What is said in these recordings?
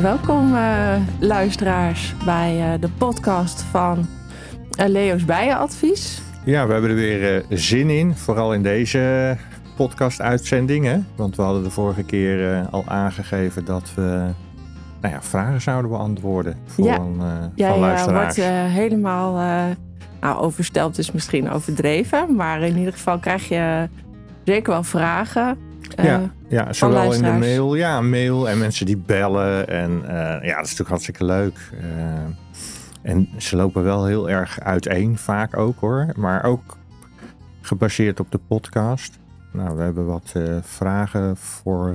Welkom uh, luisteraars bij uh, de podcast van uh, Leo's Bijenadvies. Ja, we hebben er weer zin in, vooral in deze podcast-uitzending. Want we hadden de vorige keer al aangegeven dat we nou ja, vragen zouden beantwoorden voor ja. een, ja, van luisteraars. Ja, wordt helemaal nou, oversteld is misschien overdreven, maar in ieder geval krijg je zeker wel vragen. Ja, ja, zowel in de mail, ja, mail en mensen die bellen. En uh, ja, dat is natuurlijk hartstikke leuk. Uh, en ze lopen wel heel erg uiteen, vaak ook hoor. Maar ook gebaseerd op de podcast. Nou, we hebben wat vragen voor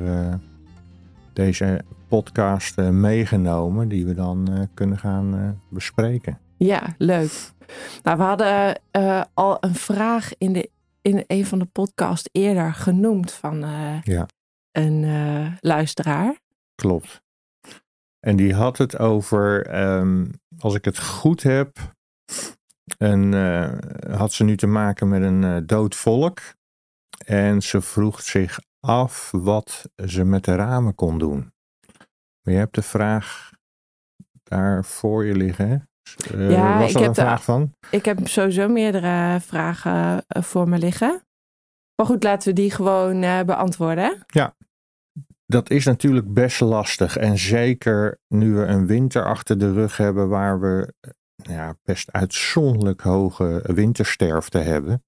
deze podcast meegenomen, die we dan kunnen gaan bespreken. Ja, leuk. Nou, we hadden al een vraag in, de, in een van de podcasts eerder genoemd van ja een uh, luisteraar. Klopt. En die had het over, um, als ik het goed heb, en, uh, had ze nu te maken met een dood volk. En ze vroeg zich af wat ze met de ramen kon doen. Maar je hebt de vraag daar voor je liggen. Uh, ja, was ik heb een vraag van? Ik heb sowieso meerdere vragen voor me liggen. Maar goed, laten we die gewoon beantwoorden. Ja, dat is natuurlijk best lastig. En zeker nu we een winter achter de rug hebben waar we ja, best uitzonderlijk hoge wintersterfte hebben.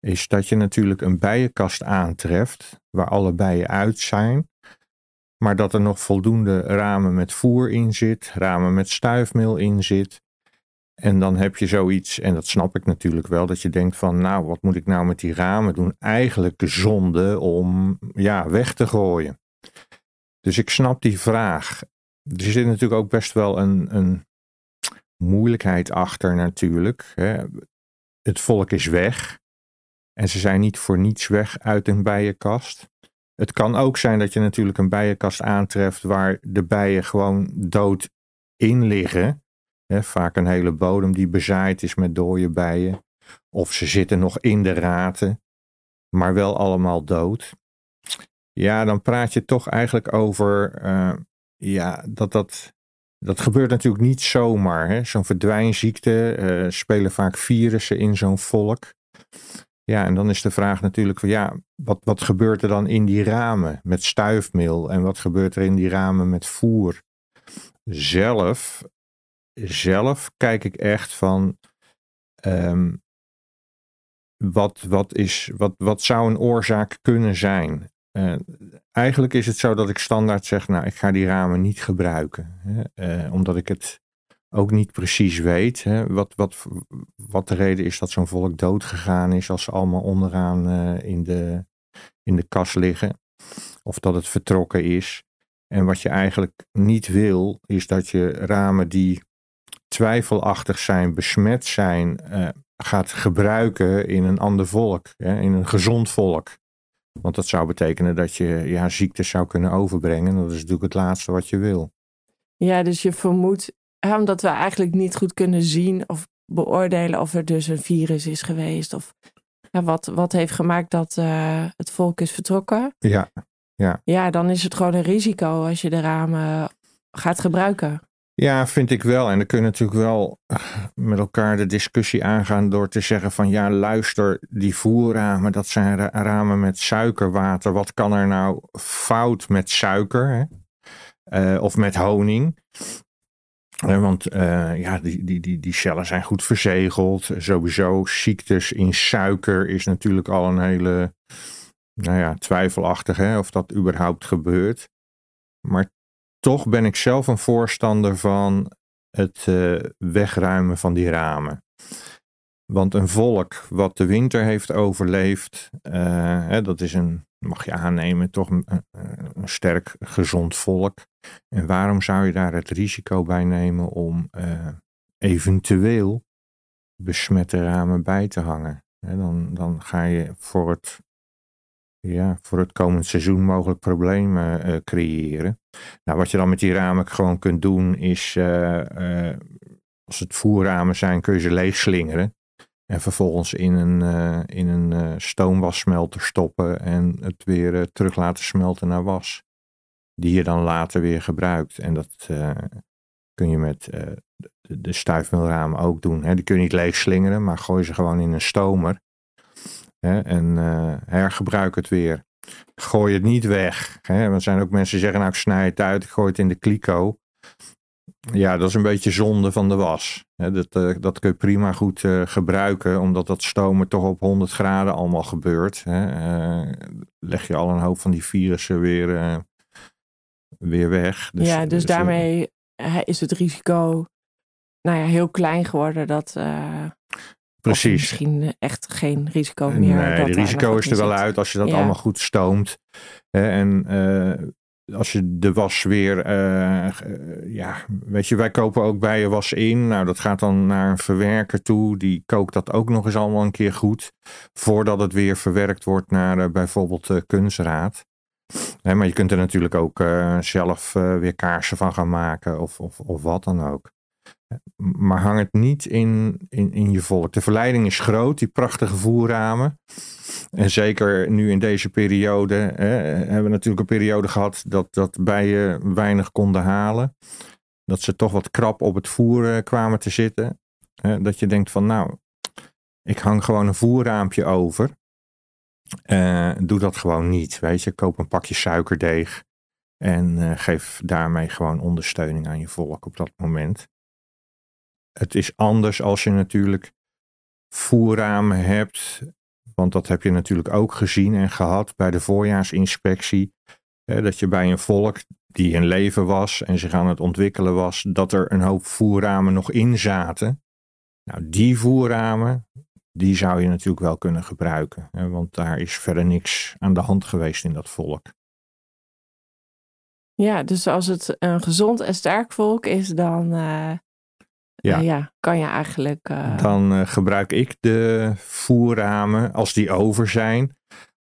Is dat je natuurlijk een bijenkast aantreft waar alle bijen uit zijn. Maar dat er nog voldoende ramen met voer in zit, ramen met stuifmeel in zit. En dan heb je zoiets, en dat snap ik natuurlijk wel, dat je denkt van nou, wat moet ik nou met die ramen doen? Eigenlijk zonde om ja, weg te gooien. Dus ik snap die vraag. Er zit natuurlijk ook best wel een, een moeilijkheid achter natuurlijk. Hè. Het volk is weg. En ze zijn niet voor niets weg uit een bijenkast. Het kan ook zijn dat je natuurlijk een bijenkast aantreft waar de bijen gewoon dood in liggen. Vaak een hele bodem die bezaaid is met dode bijen. Of ze zitten nog in de raten, maar wel allemaal dood. Ja, dan praat je toch eigenlijk over uh, ja, dat dat. Dat gebeurt natuurlijk niet zomaar. Zo'n verdwijnziekte uh, spelen vaak virussen in zo'n volk. Ja, en dan is de vraag natuurlijk van ja, wat, wat gebeurt er dan in die ramen met stuifmeel en wat gebeurt er in die ramen met voer? Zelf, zelf kijk ik echt van um, wat, wat, is, wat, wat zou een oorzaak kunnen zijn? Uh, eigenlijk is het zo dat ik standaard zeg, nou, ik ga die ramen niet gebruiken. Hè, uh, omdat ik het ook niet precies weet. Hè, wat, wat, wat de reden is dat zo'n volk dood gegaan is als ze allemaal onderaan uh, in, de, in de kas liggen. Of dat het vertrokken is. En wat je eigenlijk niet wil, is dat je ramen die twijfelachtig zijn, besmet zijn, gaat gebruiken in een ander volk. Hè, in een gezond volk. Want dat zou betekenen dat je ja, ziektes zou kunnen overbrengen. Dat is natuurlijk het laatste wat je wil. Ja, dus je vermoedt, omdat we eigenlijk niet goed kunnen zien of beoordelen of er dus een virus is geweest. Of ja, wat, wat heeft gemaakt dat uh, het volk is vertrokken. Ja, ja. Ja, dan is het gewoon een risico als je de ramen gaat gebruiken. Ja, vind ik wel. En dan kun je natuurlijk wel met elkaar de discussie aangaan door te zeggen van ja, luister, die voerramen, dat zijn ramen met suikerwater. Wat kan er nou fout met suiker hè? Uh, of met honing? Want uh, ja, die, die, die, die cellen zijn goed verzegeld. Sowieso ziektes in suiker is natuurlijk al een hele, nou ja, twijfelachtig hè, of dat überhaupt gebeurt. Maar toch ben ik zelf een voorstander van het uh, wegruimen van die ramen. Want een volk wat de winter heeft overleefd, uh, hè, dat is een, mag je aannemen, toch een, sterk gezond volk. En waarom zou je daar het risico bij nemen om uh, eventueel besmette ramen bij te hangen? Dan, dan ga je voor het ja, voor het komend seizoen mogelijk problemen uh, creëren. Nou, wat je dan met die ramen gewoon kunt doen is, uh, als het voerramen zijn, kun je ze leeg slingeren. En vervolgens in een, in een stoomwassmelter stoppen en het weer terug laten smelten naar was. die je dan later weer gebruikt. En dat eh, kun je met uh, de, de ook doen. Hè. Die kun je niet leeg slingeren, maar gooi ze gewoon in een stomer. Hè, en hergebruik het weer. Gooi het niet weg. Hè. Er zijn ook mensen die zeggen, nou ik snij het uit, ik gooi het in de kliko. Ja, dat is een beetje zonde van de was. dat, uh, dat kun je prima goed uh, gebruiken, omdat dat stomen toch op 100 graden allemaal gebeurt. Uh, leg je al een hoop van die virussen weer, weer weg. Dus, ja, dus, dus daarmee is het risico nou ja, heel klein geworden dat. Precies. Misschien echt geen risico meer. Nee, het risico is er wel uit als je dat allemaal goed stoomt. en als je de was weer, uh, ja, weet je, wij kopen ook bij je was in. Nou, dat gaat dan naar een verwerker toe. Die kookt dat ook nog eens allemaal een keer goed. Voordat het weer verwerkt wordt naar uh, bijvoorbeeld uh, kunstraad. Hè, maar je kunt er natuurlijk ook zelf weer kaarsen van gaan maken of, of, of wat dan ook. Maar hang het niet in, in, in je volk. De verleiding is groot, die prachtige voerramen. En zeker nu in deze periode hè, hebben we natuurlijk een periode gehad dat, dat bijen weinig konden halen. Dat ze toch wat krap op het voer kwamen te zitten. Hè, dat je denkt van nou, ik hang gewoon een voerraampje over. Uh, doe dat gewoon niet. Weet je, koop een pakje suikerdeeg. En uh, geef daarmee gewoon ondersteuning aan je volk op dat moment. Het is anders als je natuurlijk voerramen hebt want dat heb je natuurlijk ook gezien en gehad bij de voorjaarsinspectie. Hè, dat je bij een volk die in leven was en zich aan het ontwikkelen was, dat er een hoop voerramen nog in zaten. Nou, die voerramen, die zou je natuurlijk wel kunnen gebruiken. Hè, want daar is verder niks aan de hand geweest in dat volk. Ja, dus als het een gezond en sterk volk is, dan uh, ja. ja, kan je eigenlijk. Uh... Dan uh, gebruik ik de voerramen, als die over zijn,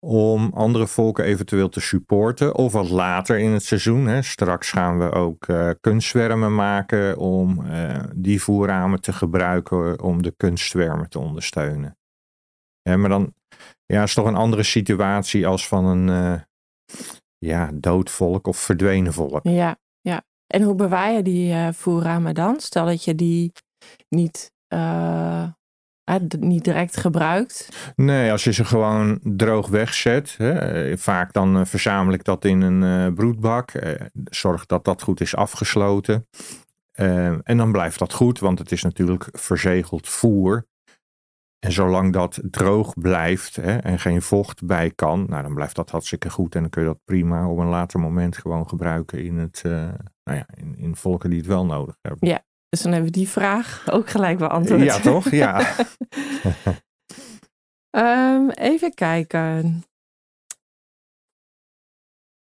om andere volken eventueel te supporten. Of wat later in het seizoen. Hè. Straks gaan we ook uh, kunstzwermen maken om die voerramen te gebruiken om de kunstzwermen te ondersteunen. Ja, maar dan ja, is toch een andere situatie als van een ja, dood volk of verdwenen volk. Ja, en hoe bewaar je die uh, voerramen dan? Stel dat je die niet, uh, niet direct gebruikt. Nee, als je ze gewoon droog wegzet. Hè, vaak dan verzamel ik dat in een broedbak. zorg dat dat goed is afgesloten. en dan blijft dat goed, want het is natuurlijk verzegeld voer. En zolang dat droog blijft hè, en geen vocht bij kan, nou, dan blijft dat hartstikke goed. En dan kun je dat prima op een later moment gewoon gebruiken in, het, nou ja, in, in volken die het wel nodig hebben. Ja, dus dan hebben we die vraag ook gelijk beantwoord. Ja, toch? Ja. um, even kijken.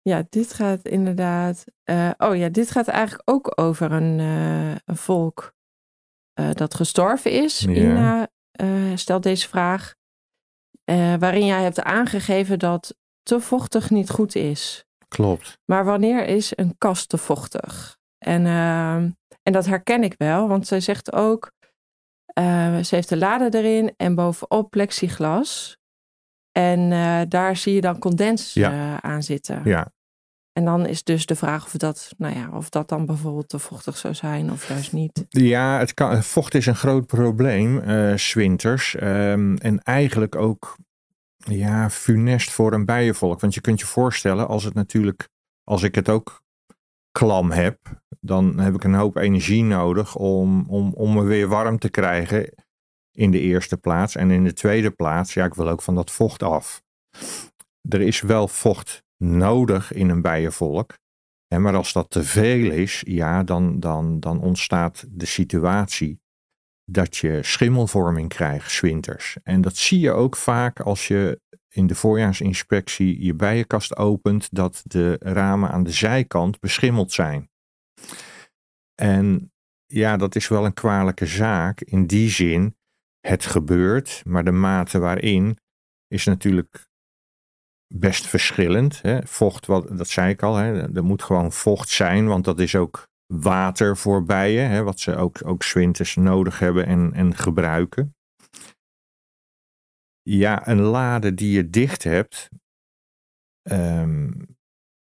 Ja, dit gaat inderdaad. Uh, oh ja, dit gaat eigenlijk ook over een, uh, een volk dat gestorven is ja. in uh, stelt deze vraag. Waarin jij hebt aangegeven dat te vochtig niet goed is. Klopt. Maar wanneer is een kast te vochtig? En, uh, en dat herken ik wel, want zij zegt ook, ze heeft de lade erin en bovenop plexiglas. En daar zie je dan condens ja. aan zitten. Ja, en dan is dus de vraag of dat, nou ja, of dat dan bijvoorbeeld te vochtig zou zijn of juist niet. Ja, het kan, vocht is een groot probleem, uh, zwinters. Um, en eigenlijk ook ja, funest voor een bijenvolk. Want je kunt je voorstellen, als het natuurlijk, als ik het ook klam heb, dan heb ik een hoop energie nodig om, om, om me weer warm te krijgen in de eerste plaats. En in de tweede plaats, ja, ik wil ook van dat vocht af. Er is wel vocht nodig in een bijenvolk. En maar als dat te veel is, ja, dan, dan, dan ontstaat de situatie dat je schimmelvorming krijgt, zwinters. En dat zie je ook vaak als je in de voorjaarsinspectie je bijenkast opent, dat de ramen aan de zijkant beschimmeld zijn. En ja, dat is wel een kwalijke zaak. In die zin, het gebeurt, maar de mate waarin is natuurlijk best verschillend. Hè. Vocht, wat, dat zei ik al, hè. er moet gewoon vocht zijn, want dat is ook water voor bijen, hè, wat ze ook, ook zwinters nodig hebben en, en gebruiken. Ja, een lade die je dicht hebt, um,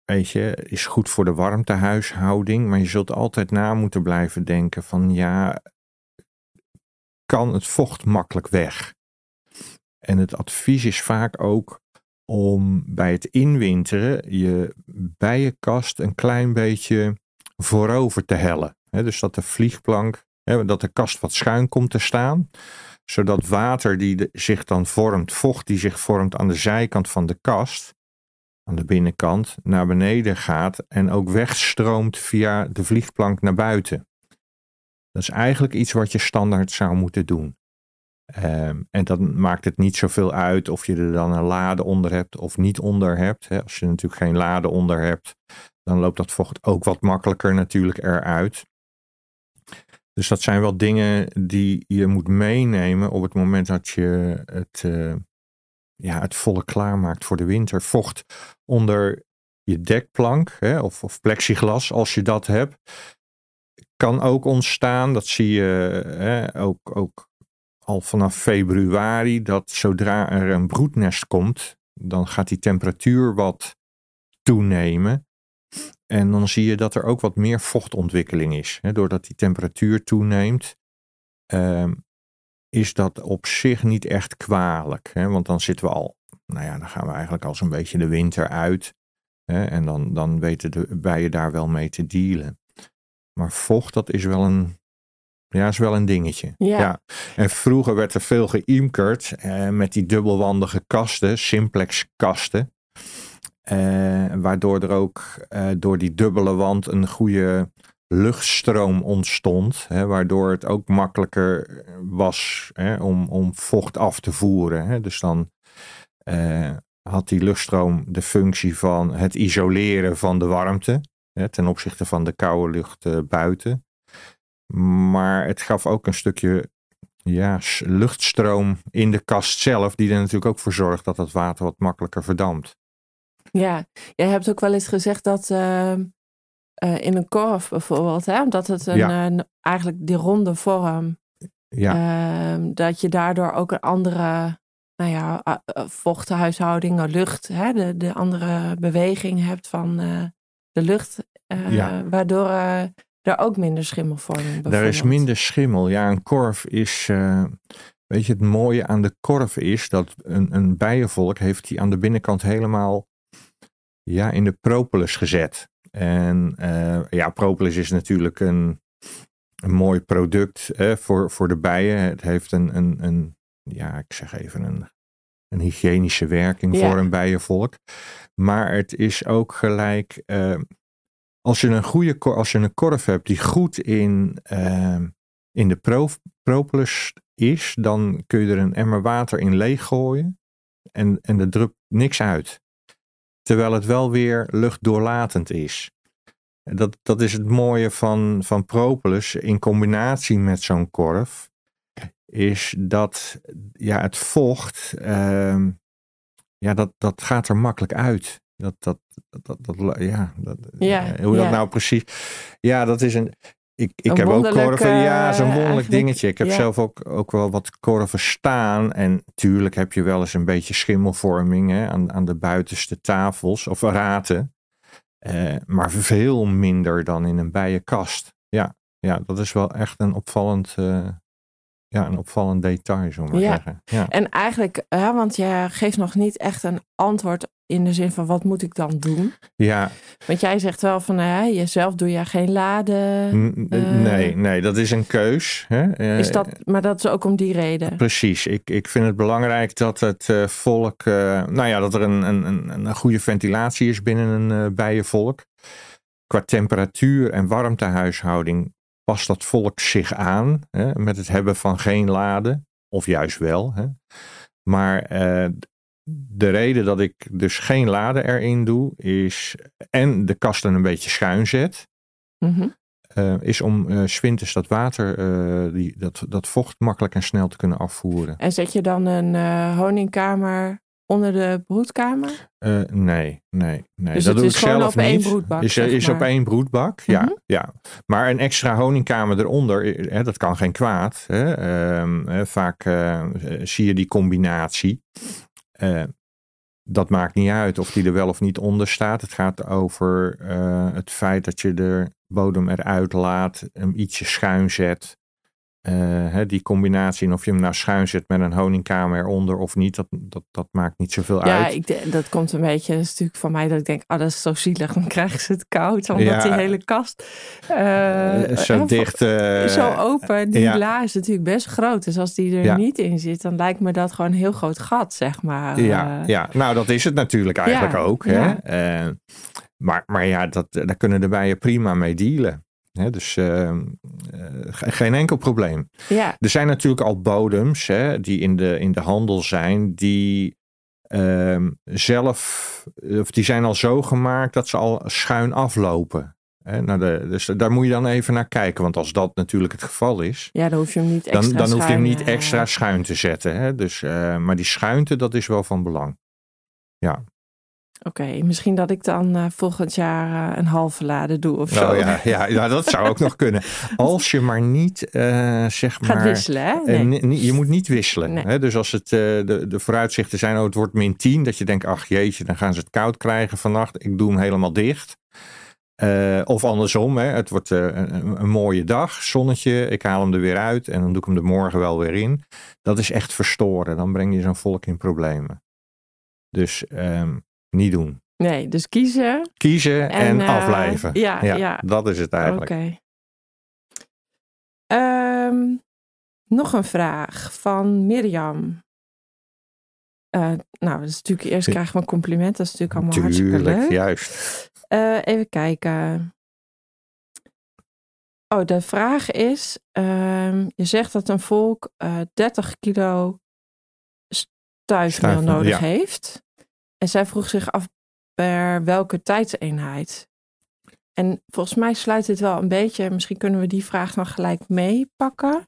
weet je, is goed voor de warmtehuishouding. Maar je zult altijd na moeten blijven denken van ja, kan het vocht makkelijk weg? En het advies is vaak ook om bij het inwinteren je bijenkast een klein beetje voorover te hellen. dus dat de vliegplank, dat de kast wat schuin komt te staan. Zodat water die zich dan vormt, vocht die zich vormt aan de zijkant van de kast, aan de binnenkant, naar beneden gaat en ook wegstroomt via de vliegplank naar buiten. Dat is eigenlijk iets wat je standaard zou moeten doen. Um, en dan maakt het niet zoveel uit of je er dan een lade onder hebt of niet onder hebt. Als je natuurlijk geen lade onder hebt, dan loopt dat vocht ook wat makkelijker natuurlijk eruit. Dus dat zijn wel dingen die je moet meenemen op het moment dat je het, uh, ja, het volle klaarmaakt voor de winter. Vocht onder je dekplank hè, of, of plexiglas, als je dat hebt, kan ook ontstaan. Dat zie je hè, ook, ook al vanaf februari. Dat zodra er een broednest komt, dan gaat die temperatuur wat toenemen. En dan zie je dat er ook wat meer vochtontwikkeling is. Hè, doordat die temperatuur toeneemt, uh, is dat op zich niet echt kwalijk. Hè, want dan zitten we al, nou ja, dan gaan we eigenlijk al zo'n beetje de winter uit. Hè, en dan, dan weten de bijen daar wel mee te dealen. Maar vocht, dat is wel een, ja, is wel een dingetje. Ja. En vroeger werd er veel geïmkerd eh, met die dubbelwandige kasten, simplex kasten. Eh, waardoor er ook eh, door die dubbele wand een goede luchtstroom ontstond. Hè, waardoor het ook makkelijker was hè, om, om vocht af te voeren. Hè. Dus dan eh, had die luchtstroom de functie van het isoleren van de warmte. Ten opzichte van de koude lucht buiten. Maar het gaf ook een stukje ja, luchtstroom in de kast zelf. Die er natuurlijk ook voor zorgt dat het water wat makkelijker verdampt. Ja, jij hebt ook wel eens gezegd dat uh, in een korf bijvoorbeeld, hè, omdat het een, uh, eigenlijk die ronde vorm, ja. Ehm, dat je daardoor ook een andere nou ja, vochthuishouding, lucht, hè, de, de andere beweging hebt van de lucht, ja. waardoor er ook minder schimmel vormt. Er is minder schimmel. Ja, een korf is. weet je, het mooie aan de korf is dat een, een bijenvolk heeft die aan de binnenkant helemaal ja, in de propolis gezet. En uh, ja, propolis is natuurlijk een, een mooi product voor, voor de bijen. Het heeft een, een, een ja, ik zeg even een, een hygiënische werking voor een bijenvolk. Maar het is ook gelijk, uh, als je een goede als je een korf hebt die goed in, uh, in de pro, propolis is, dan kun je er een emmer water in leeggooien en, en er drupt niks uit terwijl het wel weer luchtdoorlatend is. Dat, dat is het mooie van, van propolis in combinatie met zo'n korf. Is dat ja, het vocht, uh, ja, dat, dat gaat er makkelijk uit. Dat, dat, dat, dat, ja, dat, ja, hoe dat nou precies. Ja, dat is een. Ik, ik heb ook korven, ja, zo'n wonderlijk dingetje. Ik heb zelf ook, ook wel wat korven staan. En tuurlijk heb je wel eens een beetje schimmelvorming hè, aan, aan de buitenste tafels of raten. Eh, maar veel minder dan in een bijenkast. Ja, ja, dat is wel echt een opvallend, uh, ja, een opvallend detail, zo maar ja. zeggen. Ja. En eigenlijk, ja, want je geeft nog niet echt een antwoord in de zin van wat moet ik dan doen? Ja. Want jij zegt wel van ja, jezelf doe je geen laden. Uh, nee, nee, dat is een keus. Hè? Uh, is dat, maar dat is ook om die reden. Precies. Ik, ik vind het belangrijk dat het uh, volk, nou ja, dat er een, een, een, een goede ventilatie is binnen een bijenvolk. Qua temperatuur en warmtehuishouding past dat volk zich aan hè, met het hebben van geen laden. Of juist wel. Hè. Maar de reden dat ik dus geen laden erin doe, is en de kasten een beetje schuin zet. Mhm. Eh, is om uh, zwinters dat water, uh, die, dat, dat vocht makkelijk en snel te kunnen afvoeren. En zet je dan een honingkamer onder de broedkamer? nee, nee, nee. Dus dat doe ik zelf op niet. één broedbak? Is, is op één broedbak, ja, mhm. ja. Maar een extra honingkamer eronder, hè, dat kan geen kwaad. Hè. Ehm, vaak zie je die combinatie. dat maakt niet uit of die er wel of niet onder staat. Het gaat over het feit dat je de bodem eruit laat, hem ietsje schuin zet. Uh, hè, die combinatie, en of je hem nou schuin zet met een honingkamer eronder of niet, dat, dat, dat maakt niet zoveel ja, uit. Ja, dat komt een beetje, dat is natuurlijk van mij dat ik denk, ah, oh, dat is zo zielig, dan krijgen ze het koud, omdat ja, die hele kast uh, zo dicht, zo open, die ja. la is natuurlijk best groot. Dus als die er niet in zit, dan lijkt me dat gewoon een heel groot gat, zeg maar. Ja, ja. nou dat is het natuurlijk eigenlijk ook. Hè? maar, maar ja, dat, daar kunnen de bijen prima mee dealen dus uh, geen enkel probleem. Ja. Er zijn natuurlijk al bodems hè, die in de, in de handel zijn, die uh, zelf, of die zijn al zo gemaakt dat ze al schuin aflopen. Hè, naar de, dus daar moet je dan even naar kijken, want als dat natuurlijk het geval is, ja, dan hoef je hem niet extra, dan, dan hoef je hem niet eh, extra schuin te zetten. Hè, dus, uh, maar die schuinte, dat is wel van belang. Ja. Oké, misschien dat ik dan uh, volgend jaar uh, een halve lade doe of nou, zo. Ja, ja, ja, dat zou ook nog kunnen. Als je maar niet, uh, zeg maar... Gaat wisselen, hè? Nee. je moet niet wisselen. Nee. Hè? Dus als het, de, de vooruitzichten zijn, oh, het wordt min 10. Dat je denkt, ach jeetje, dan gaan ze het koud krijgen vannacht. Ik doe hem helemaal dicht. of andersom, hè? het wordt een, een, mooie dag, zonnetje. Ik haal hem er weer uit en dan doe ik hem er morgen wel weer in. Dat is echt verstoren. Dan breng je zo'n volk in problemen. Dus... Um, niet doen. Nee, dus kiezen. Kiezen en, en uh, afblijven. Ja, ja, ja, Dat is het eigenlijk. Oké. Okay. Um, nog een vraag van Mirjam. Uh, nou, dat is natuurlijk eerst krijgen we een compliment. Dat is natuurlijk allemaal Tuurlijk, hartstikke leuk. juist. Uh, even kijken. Oh, de vraag is: um, je zegt dat een volk 30 kilo stuifmeel nodig ja. heeft. En zij vroeg zich af per welke tijdseenheid. En volgens mij sluit dit wel een beetje, misschien kunnen we die vraag dan gelijk meepakken.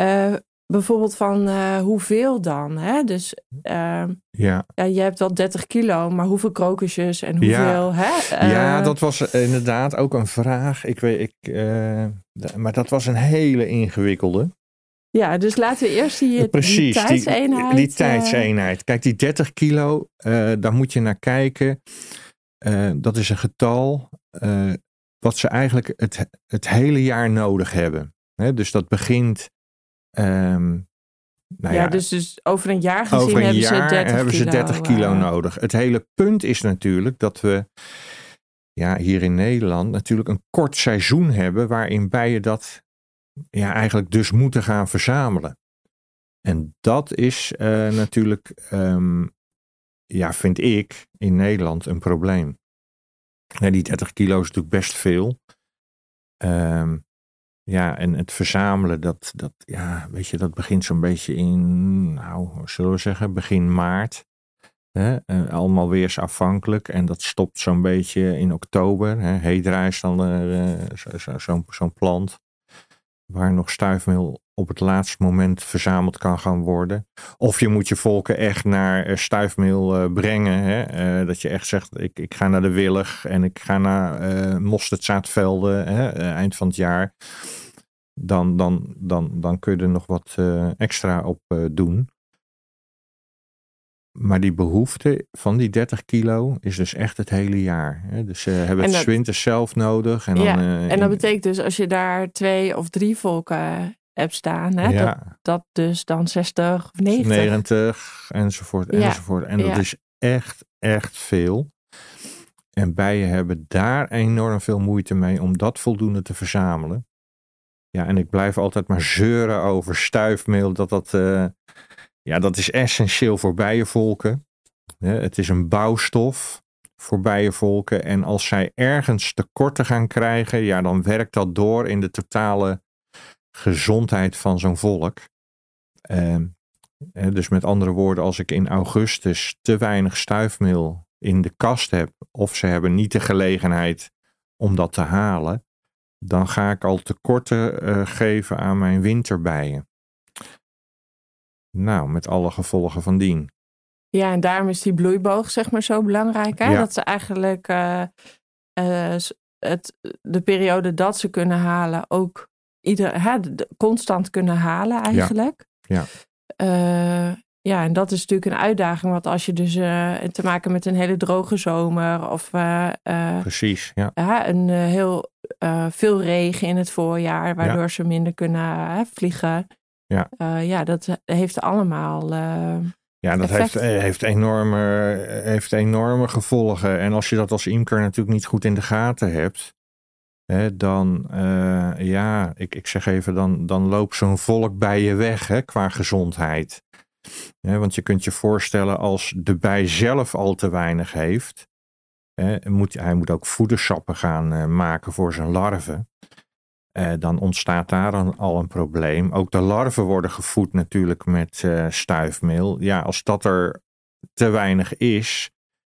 Uh, bijvoorbeeld van uh, hoeveel dan? Hè? Dus uh, ja. ja, je hebt wel 30 kilo, maar hoeveel krokusjes en hoeveel? Ja, hè? ja dat was inderdaad ook een vraag. Ik weet, ik, maar dat was een hele ingewikkelde. Ja, dus laten we eerst die, Precies, die tijdseenheid... Die, die tijdseenheid. Kijk, die 30 kilo, uh, daar moet je naar kijken. Uh, dat is een getal uh, wat ze eigenlijk het, het hele jaar nodig hebben. He, dus dat begint... Um, nou ja, ja, dus, dus over een jaar gezien over een hebben, jaar ze 30 hebben kilo, ze 30 kilo nodig. Het hele punt is natuurlijk dat we ja, hier in Nederland natuurlijk een kort seizoen hebben waarin bijen dat ja, eigenlijk dus moeten gaan verzamelen. En dat is uh, natuurlijk, um, ja, vind ik in Nederland een probleem. Die 30 kilo is natuurlijk best veel. Um, ja, en het verzamelen, dat, dat, ja, weet je, dat begint zo'n beetje in, nou, zullen we zeggen, begin maart. Hè? Uh, allemaal weersafhankelijk. En dat stopt zo'n beetje in oktober. Hè? Hedra is dan uh, zo'n zo, zo, zo plant waar nog stuifmeel op het laatste moment verzameld kan gaan worden. Of je moet je volken echt naar stuifmeel uh, brengen. Hè? Uh, dat je echt zegt, ik, ik ga naar de Willig en ik ga naar uh, mosterdzaadvelden hè? eind van het jaar. Dan, dan, dan, dan kun je er nog wat extra op doen. Maar die behoefte van die 30 kilo is dus echt het hele jaar. Hè? Dus ze hebben het winters zelf nodig. En, dan, uh, en dat betekent dus als je daar twee of drie volken hebt staan, hè, ja. dat, dat dus dan 60 of 90. 90 enzovoort enzovoort. En dat ja. is echt, echt veel. En bijen hebben daar enorm veel moeite mee om dat voldoende te verzamelen. Ja, en ik blijf altijd maar zeuren over stuifmeel, dat dat... Uh, ja, dat is essentieel voor bijenvolken. Het is een bouwstof voor bijenvolken. En als zij ergens tekorten gaan krijgen, ja, dan werkt dat door in de totale gezondheid van zo'n volk. Uh, dus met andere woorden, als ik in augustus te weinig stuifmeel in de kast heb, of ze hebben niet de gelegenheid om dat te halen, dan ga ik al tekorten uh, geven aan mijn winterbijen. Nou, met alle gevolgen van dien. Ja, en daarom is die bloeiboog zeg maar zo belangrijk. Hè? Ja. Dat ze eigenlijk uh, uh, het, de periode dat ze kunnen halen ook ieder, hè, constant kunnen halen eigenlijk. Ja. Uh, ja, en dat is natuurlijk een uitdaging. Want als je dus te maken met een hele droge zomer of Precies, ja. een heel veel regen in het voorjaar, waardoor ze minder kunnen vliegen. Ja. ja, dat heeft allemaal. ja, dat heeft, heeft, enorme, heeft enorme gevolgen. En als je dat als imker natuurlijk niet goed in de gaten hebt, hè, dan, ja, ik, ik zeg even, dan, dan loopt zo'n volk bij je weg hè, qua gezondheid want je kunt je voorstellen als de bij zelf al te weinig heeft, moet, hij moet ook voedersappen gaan eh, maken voor zijn larven. Eh, dan ontstaat daar dan al een probleem. Ook de larven worden gevoed natuurlijk met uh, stuifmeel. Ja, als dat er te weinig is,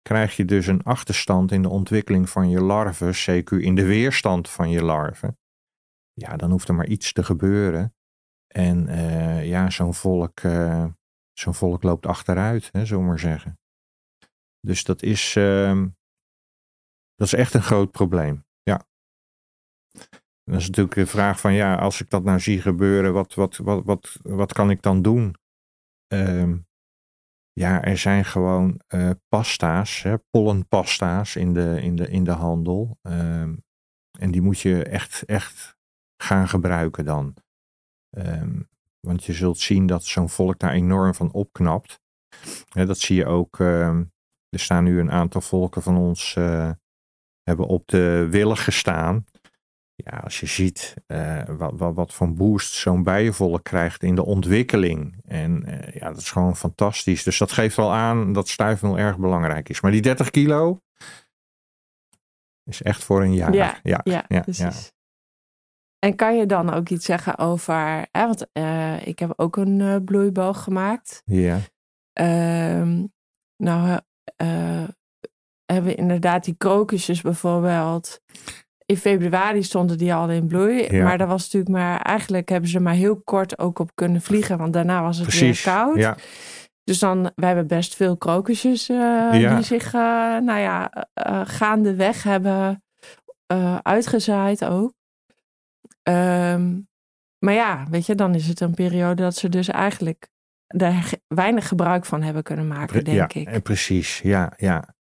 krijg je dus een achterstand in de ontwikkeling van je larven, CQ in de weerstand van je larven. Ja, dan hoeft er maar iets te gebeuren. En ja, zo'n volk zo'n volk loopt achteruit, hè, zo maar zeggen. Dus dat is, uh, dat is echt een groot probleem. Dat is natuurlijk de vraag van, ja, als ik dat nou zie gebeuren, wat, wat, wat, wat, wat kan ik dan doen? Uh, ja, er zijn gewoon uh, pasta's, hè, pollenpasta's in de, in de, in de handel. Uh, en die moet je echt, echt gaan gebruiken dan. Um, want je zult zien dat zo'n volk daar enorm van opknapt. dat zie je ook. Ehm, er staan nu een aantal volken van ons. Uh, hebben op de willen gestaan. Ja, als je ziet uh, wat, wat, wat voor boost zo'n bijenvolk krijgt in de ontwikkeling. En uh, ja, dat is gewoon fantastisch. Dus dat geeft wel aan dat stuifmeel erg belangrijk is. Maar die 30 kilo is echt voor een jaar. Ja, ja, ja, ja precies. En kan je dan ook iets zeggen over, hè, want uh, ik heb ook een bloeiboog gemaakt. Ja. Uh, nou, hebben we inderdaad die krokusjes bijvoorbeeld. In februari stonden die al in bloei. Ja. Maar dat was natuurlijk maar, eigenlijk hebben ze maar heel kort ook op kunnen vliegen. Want daarna was het Precies, weer koud. Ja. Dus dan, wij hebben best veel krokusjes ja. die zich, nou ja, gaandeweg hebben uitgezaaid ook. Um, maar ja, weet je, dan is het een periode dat ze dus eigenlijk daar weinig gebruik van hebben kunnen maken, denk ja, ik. En precies, ja, ja.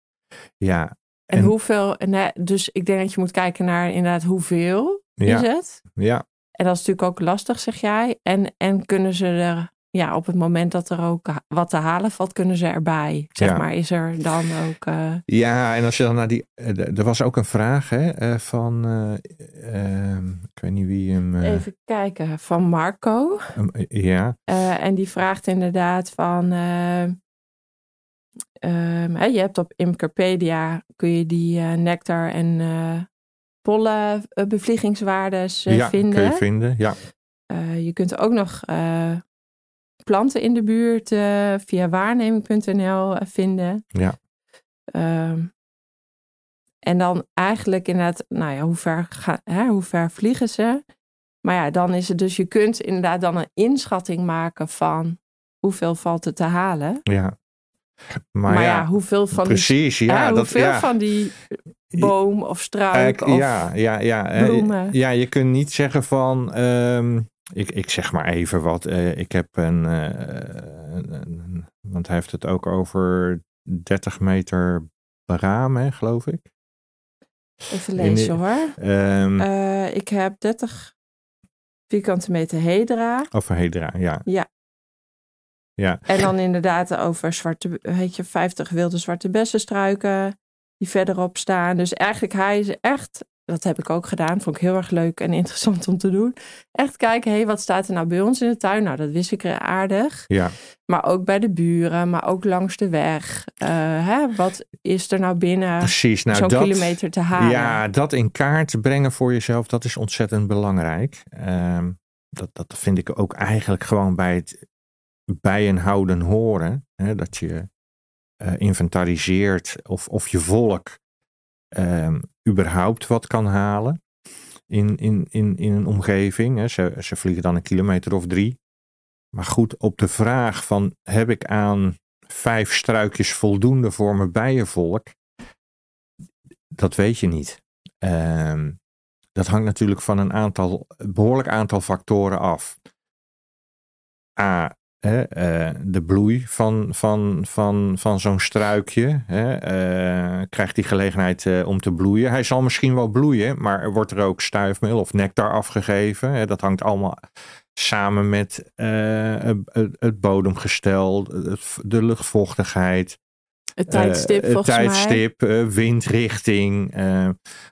ja. En, en hoeveel, dus ik denk dat je moet kijken naar inderdaad hoeveel ja, is het. Ja. En dat is natuurlijk ook lastig, zeg jij. En, en kunnen ze er ja, op het moment dat er ook wat te halen valt, kunnen ze erbij. Zeg maar, is er dan ook. Uh... Ja, en als je dan naar die. Uh, er was ook een vraag hè, van. Ehm, ik weet niet wie hem. Even kijken, van Marco. Um, ja. en die vraagt inderdaad van. Um, je hebt op Imkerpedia kun je die nectar en pollen bevliegingswaardes ja, vinden. kun je vinden, ja. je kunt ook nog planten in de buurt uh, via waarneming.nl eh, vinden. Ja. Um, en dan eigenlijk inderdaad, nou ja, hoe ver, ga, hè, hoe ver vliegen ze? Maar ja, dan is het dus, je kunt inderdaad dan een inschatting maken van hoeveel valt er te halen. Ja. Maar, maar ja, ja, hoeveel van precies, die, ja, hoeveel dat, ja. van die boom of struik uh, of ja, ja, ja, bloemen. ja, je kunt niet zeggen van, um, ik, ik zeg maar even wat. Uh, ik heb een, uh, een, een, Want hij heeft het ook over 30 meter beraam, hè, geloof ik. Even lezen hoor. Um, uh, ik heb 30 vierkante meter hedra. Over hedra, ja. Ja. Ja. En dan inderdaad over zwarte, weet je, 50 wilde zwarte bessenstruiken die verderop staan. Dus eigenlijk hij is echt dat heb ik ook gedaan. Vond ik heel erg leuk en interessant om te doen. Echt kijken, hé, hey, wat staat er nou bij ons in de tuin? Nou, dat wist ik aardig. Ja. Maar ook bij de buren, maar ook langs de weg. Uh, hè, wat is er nou binnen Precies, nou, zo'n dat, kilometer te halen? Ja, dat in kaart brengen voor jezelf, dat is ontzettend belangrijk. Um, dat, dat vind ik ook eigenlijk gewoon bij het bijenhouden horen. Hè, dat je uh, inventariseert of, of je volk um, überhaupt wat kan halen in, in, in, in een omgeving. Hè. Ze, ze vliegen dan een kilometer of drie. Maar goed, op de vraag van heb ik aan vijf struikjes voldoende voor mijn bijenvolk? Dat weet je niet. Um, dat hangt natuurlijk van een aantal, behoorlijk aantal factoren af. A, uh, de bloei van, van, van, van zo'n struikje. Hè, uh, krijgt die gelegenheid uh, om te bloeien. Hij zal misschien wel bloeien, maar er wordt er ook stuifmeel of nectar afgegeven. Hè, dat hangt allemaal samen met het, het bodemgestel, het, de luchtvochtigheid. Het tijdstip, het tijdstip windrichting.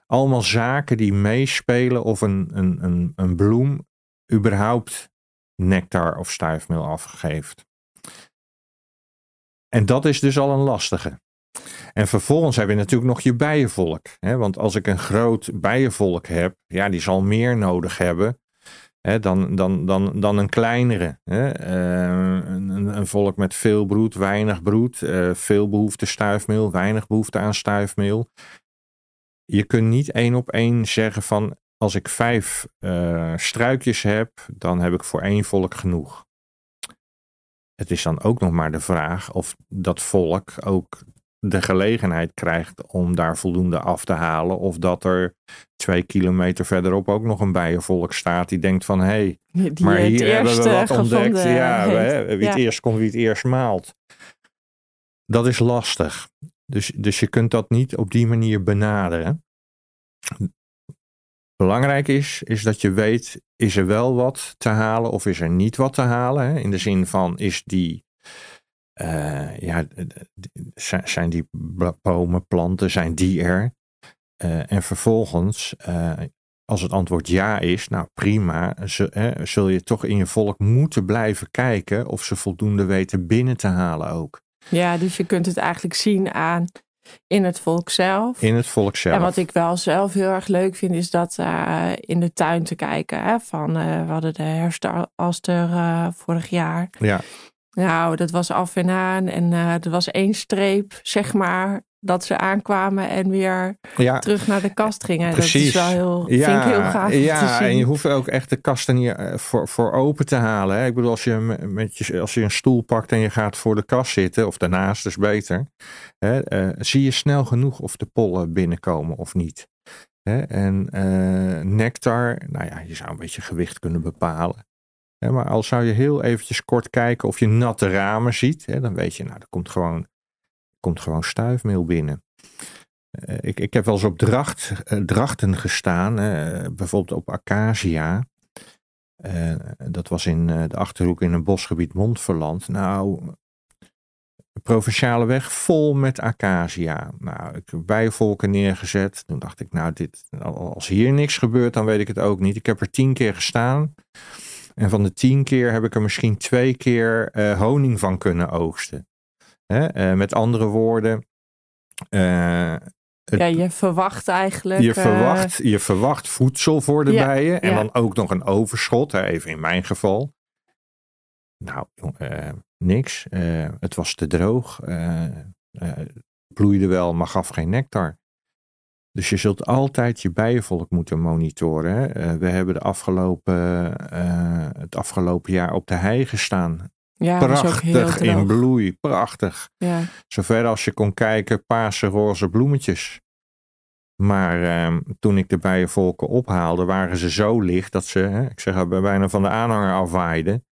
allemaal zaken die meespelen of een, een, een, een bloem überhaupt nectar of stuifmeel afgeeft. En dat is dus al een lastige. En vervolgens heb je natuurlijk nog je bijenvolk. Hè? Want als ik een groot bijenvolk heb, ja, die zal meer nodig hebben hè, dan, dan, dan, dan een kleinere. Hè? Uh, een, een, volk met veel broed, weinig broed, uh, veel behoefte stuifmeel, weinig behoefte aan stuifmeel. Je kunt niet één op één zeggen van als ik vijf uh, struikjes heb, dan heb ik voor één volk genoeg. Het is dan ook nog maar de vraag of dat volk ook de gelegenheid krijgt om daar voldoende af te halen. Of dat er twee kilometer verderop ook nog een bijenvolk staat die denkt van hé, hey, maar hier hebben we wat ontdekt. Ja, we, wie het eerst komt, wie het eerst maalt. Dat is lastig. Dus, dus je kunt dat niet op die manier benaderen belangrijk is, is dat je weet, is er wel wat te halen of is er niet wat te halen? Hè? In de zin van, is die, uh, ja, zijn die bomen, planten, zijn die er? Uh, en vervolgens, uh, als het antwoord ja is, nou prima, zul je toch in je volk moeten blijven kijken of ze voldoende weten binnen te halen ook. Ja, dus je kunt het eigenlijk zien aan in het volk zelf. In het volk zelf. En wat ik wel zelf heel erg leuk vind, is dat uh, in de tuin te kijken. Hè, van, uh, we hadden de herfstaster uh, vorig jaar. Ja. Nou, dat was af en aan. En er was één streep, zeg maar, dat ze aankwamen en weer ja, terug naar de kast gingen. Precies. Dat is wel heel, ja, vind ik heel gaaf Ja, en je hoeft ook echt de kasten niet voor, voor open te halen. Hè. Ik bedoel, als je, met je, als je een stoel pakt en je gaat voor de kast zitten, of daarnaast is beter, hè, uh, zie je snel genoeg of de pollen binnenkomen of niet. Hè. En uh, nectar, nou ja, je zou een beetje gewicht kunnen bepalen. Hè, maar al zou je heel eventjes kort kijken of je natte ramen ziet, hè, dan weet je, nou, er komt gewoon komt gewoon stuifmeel binnen. Uh, ik, ik heb wel eens op dracht, uh, drachten gestaan, uh, bijvoorbeeld op Acacia. dat was in de achterhoek in een bosgebied Montferland. Nou, provinciale weg vol met acacia. Nou, ik heb bijenvolken neergezet. Toen dacht ik, nou, dit, als hier niks gebeurt, dan weet ik het ook niet. Ik heb er tien keer gestaan. En van de tien keer heb ik er misschien twee keer honing van kunnen oogsten. Hè? Uh, met andere woorden. Uh, ja, je verwacht eigenlijk. Je verwacht, je verwacht voedsel voor de bijen. En dan ook nog een overschot. Even in mijn geval. Nou, uh, niks. het was te droog. bloeide wel, maar gaf geen nectar. Dus je zult altijd je bijenvolk moeten monitoren. Hè? we hebben de afgelopen, het afgelopen jaar op de hei gestaan. Ja, prachtig in bloei, prachtig. Ja. Zover als je kon kijken, paarse roze bloemetjes. Maar eh, toen ik de bijenvolken ophaalde, waren ze zo licht dat ze, hè, ik zeg bijna van de aanhanger afwaaiden.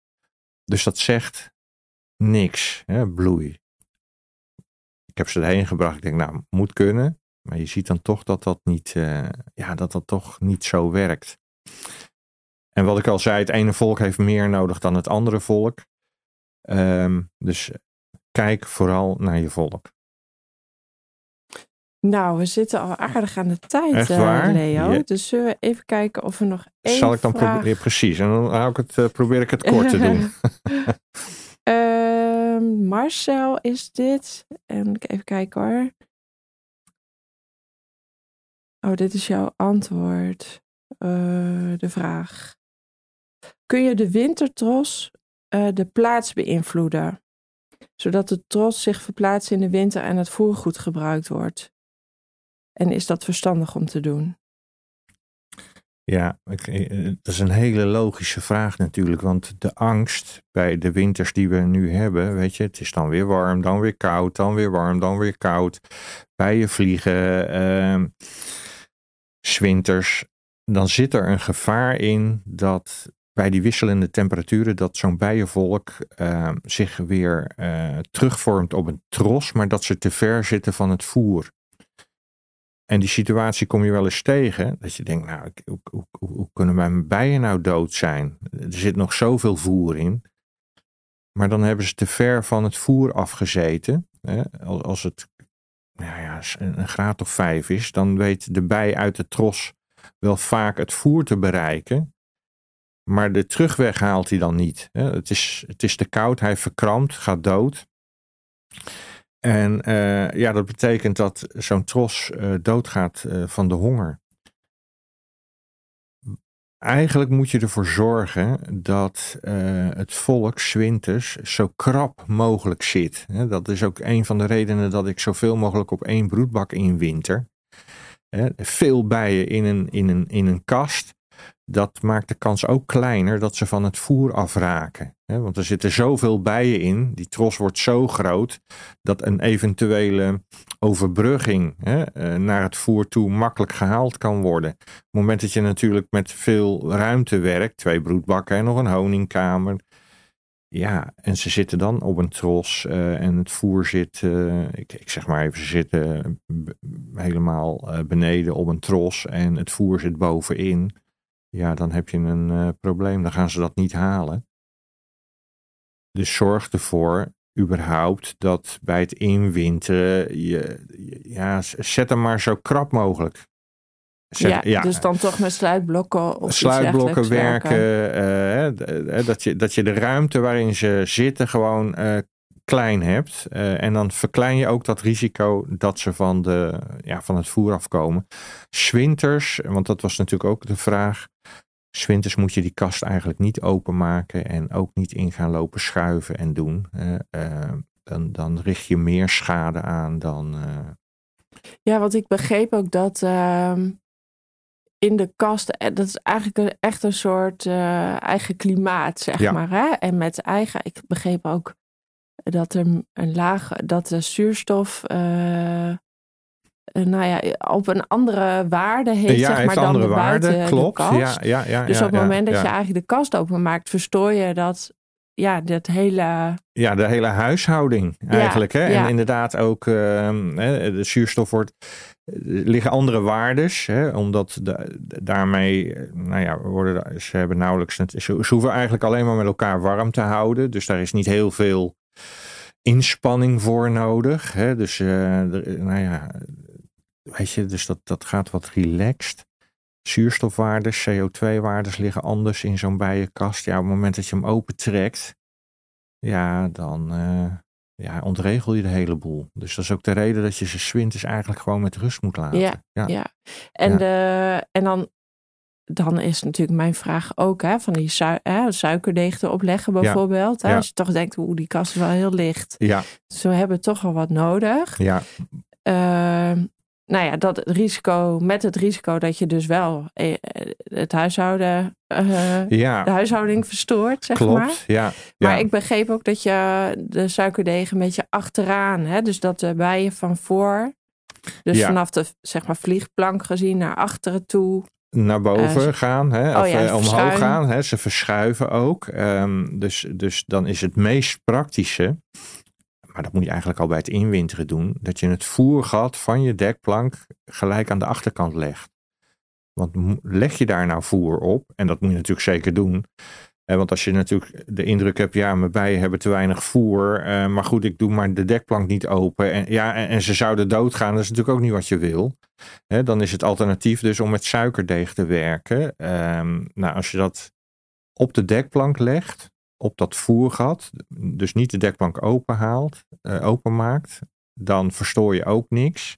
Dus dat zegt niks, hè, bloei. Ik heb ze erheen gebracht. Ik denk, nou, moet kunnen. Maar je ziet dan toch dat dat niet, uh, ja, dat dat toch niet zo werkt. En wat ik al zei, het ene volk heeft meer nodig dan het andere volk. Um, dus kijk vooral naar je volk. Nou, we zitten al aardig aan de tijd? Uh, Leo. Dus zullen we even kijken of we nog één Zal ik dan vraag... proberen? Precies, en dan hou ik het, uh, probeer ik het kort te doen. uh, Marcel is dit. En even kijken hoor. Oh, dit is jouw antwoord. Uh, de vraag. Kun je de wintertros uh, de plaats beïnvloeden, zodat de tros zich verplaatst in de winter en het voer goed gebruikt wordt? En is dat verstandig om te doen? Ja, eh, dat is een hele logische vraag natuurlijk, want de angst bij de winters die we nu hebben, weet je, het is dan weer warm, dan weer koud, dan weer warm, dan weer koud, bijen vliegen, uh, zwinters, dan zit er een gevaar in dat bij die wisselende temperaturen dat zo'n bijenvolk uh, zich weer uh, terugvormt op een tros, maar dat ze te ver zitten van het voer. En die situatie kom je wel eens tegen, dat je denkt, nou, hoe, hoe, hoe kunnen mijn bijen nou dood zijn? Er zit nog zoveel voer in. Maar dan hebben ze te ver van het voer afgezeten. Hè? Als het nou ja, een graad of vijf is, dan weet de bij uit de tros wel vaak het voer te bereiken. Maar de terugweg haalt hij dan niet. Het is, het is te koud, hij verkrampt, gaat dood. En uh, ja, dat betekent dat zo'n tros uh, doodgaat uh, van de honger. Eigenlijk moet je ervoor zorgen dat het volk zwinters zo krap mogelijk zit. Dat is ook een van de redenen dat ik zoveel mogelijk op één broedbak in winter. Veel bijen in een, in een, in een kast dat maakt de kans ook kleiner dat ze van het voer afraken. Want er zitten zoveel bijen in, die tros wordt zo groot, dat een eventuele overbrugging eh, naar het voer toe makkelijk gehaald kan worden. Op het moment dat je natuurlijk met veel ruimte werkt, twee broedbakken en nog een honingkamer. Ja, en ze zitten dan op een tros uh, en het voer zit, ik, ik, zeg maar even, ze zitten helemaal beneden op een tros en het voer zit bovenin ja, dan heb je een uh, probleem. Dan gaan ze dat niet halen. Dus zorg ervoor, überhaupt, dat bij het inwinteren, je, ja, zet hem maar zo krap mogelijk. Zet, ja, ja, dus dan toch met sluitblokken of Sluitblokken werken, werken uh, dat, je, dat je de ruimte waarin ze zitten gewoon uh, klein hebt. Uh, en dan verklein je ook dat risico dat ze van, de, ja, van het voer afkomen. Swinters, want dat was natuurlijk ook de vraag. Swinters moet je die kast eigenlijk niet openmaken en ook niet in gaan lopen schuiven en doen. Uh, dan, dan richt je meer schade aan dan. Ja, want ik begreep ook dat ehm, in de kast, dat is eigenlijk echt een soort eigen klimaat, zeg maar. Hè? En met eigen, ik begreep ook dat er een laag, dat de zuurstof, uh, nou ja, op een andere waarde heeft, ja, zeg maar, dan andere de waarde, klopt. De kast. Ja, ja, ja, dus op het moment dat je eigenlijk de kast openmaakt, verstoor je dat, ja, dat hele... Ja, de hele huishouding eigenlijk. hè? En inderdaad ook uh, de zuurstof wordt liggen andere waardes, hè, omdat de, daarmee, nou ja, worden, ze hebben nauwelijks, ze, ze hoeven eigenlijk alleen maar met elkaar warm te houden, dus daar is niet heel veel inspanning voor nodig. Hè? Dus, uh, nou ja, weet je, dus dat, dat gaat wat relaxed. Zuurstofwaardes, CO2-waardes liggen anders in zo'n bijenkast. Ja, op het moment dat je hem opentrekt, ja, dan uh, ja, ontregel je de hele boel. Dus dat is ook de reden dat je ze zwinters eigenlijk gewoon met rust moet laten. Ja, ja. ja. En, De, en dan dan is natuurlijk mijn vraag ook hè, van die hè, suikerdeeg te opleggen bijvoorbeeld. Hè, Als je toch denkt, hoe die kast is wel heel licht. Ja. Dus we hebben toch wel wat nodig. Ja. Uh, nou ja, dat risico, met het risico dat je dus wel eh, het huishouden, uh, ja. de huishouding verstoort, zeg Klopt, maar. Ja, maar ik begreep ook dat je de suikerdeeg een beetje achteraan, hè, dus dat de bijen van voor, dus vanaf de zeg maar vliegplank gezien naar achteren toe, naar boven uh, gaan, hè, oh, of ja, omhoog gaan. Hè, ze verschuiven ook. Um, dus, dus dan is het meest praktische, maar dat moet je eigenlijk al bij het inwinteren doen, dat je het voergat van je dekplank gelijk aan de achterkant legt. Want leg je daar nou voer op, en dat moet je natuurlijk zeker doen, want als je natuurlijk de indruk hebt, ja, mijn bijen hebben te weinig voer. Uh, maar goed, ik doe maar de dekplank niet open. En, ja, en, ze zouden doodgaan. Dat is natuurlijk ook niet wat je wil. Dan is het alternatief dus om met suikerdeeg te werken. Um, nou, als je dat op de dekplank legt, op dat voergat, dus niet de dekplank open haalt, uh, openmaakt, dan verstoor je ook niks.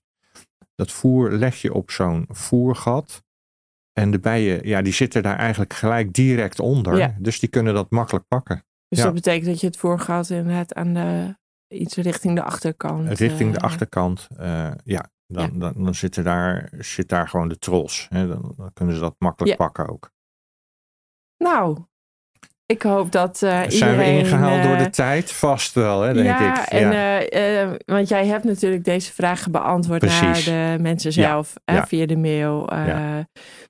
Dat voer leg je op zo'n voergat. En de bijen, ja, die zitten daar eigenlijk gelijk direct onder. Dus die kunnen dat makkelijk pakken. Dus dat betekent dat je het voorgaat inderdaad aan de, iets richting de achterkant. Richting de eh, achterkant, uh, ja. Dan, dan, dan zit, er daar, zit daar gewoon de tros. Hè? Dan, dan kunnen ze dat makkelijk pakken ook. Nou, ik hoop dat uh, Zijn we ingehaald door de tijd? Vast wel, hè, denk ja, ik. En, ja, uh, want jij hebt natuurlijk deze vragen beantwoord Precies. naar de mensen zelf. Ja, via de mail.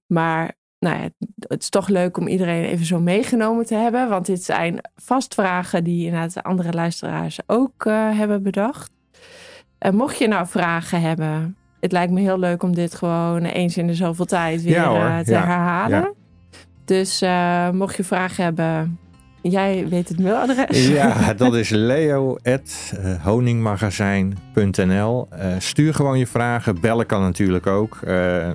Maar nou ja, het is toch leuk om iedereen even zo meegenomen te hebben. Want dit zijn vast vragen die inderdaad andere luisteraars ook hebben bedacht. En mocht je nou vragen hebben, het lijkt me heel leuk om dit gewoon eens in de zoveel tijd weer ja, te herhalen. Dus uh, mocht je vragen hebben, jij weet het mailadres. Ja, dat is leo.honingmagazijn.nl. Uh, stuur gewoon je vragen. Bellen kan natuurlijk ook. Uh,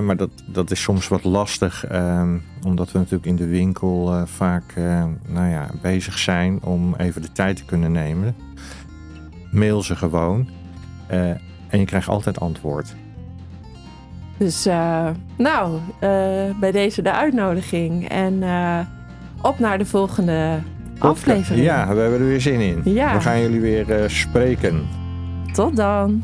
maar dat, dat is soms wat lastig, ehm, omdat we natuurlijk in de winkel vaak nou ja, bezig zijn om even de tijd te kunnen nemen. Mail ze gewoon en je krijgt altijd antwoord. Dus uh, nou, uh, bij deze de uitnodiging. En uh, op naar de volgende aflevering. Ja, we hebben er weer zin in. Ja. We gaan jullie weer spreken. Tot dan.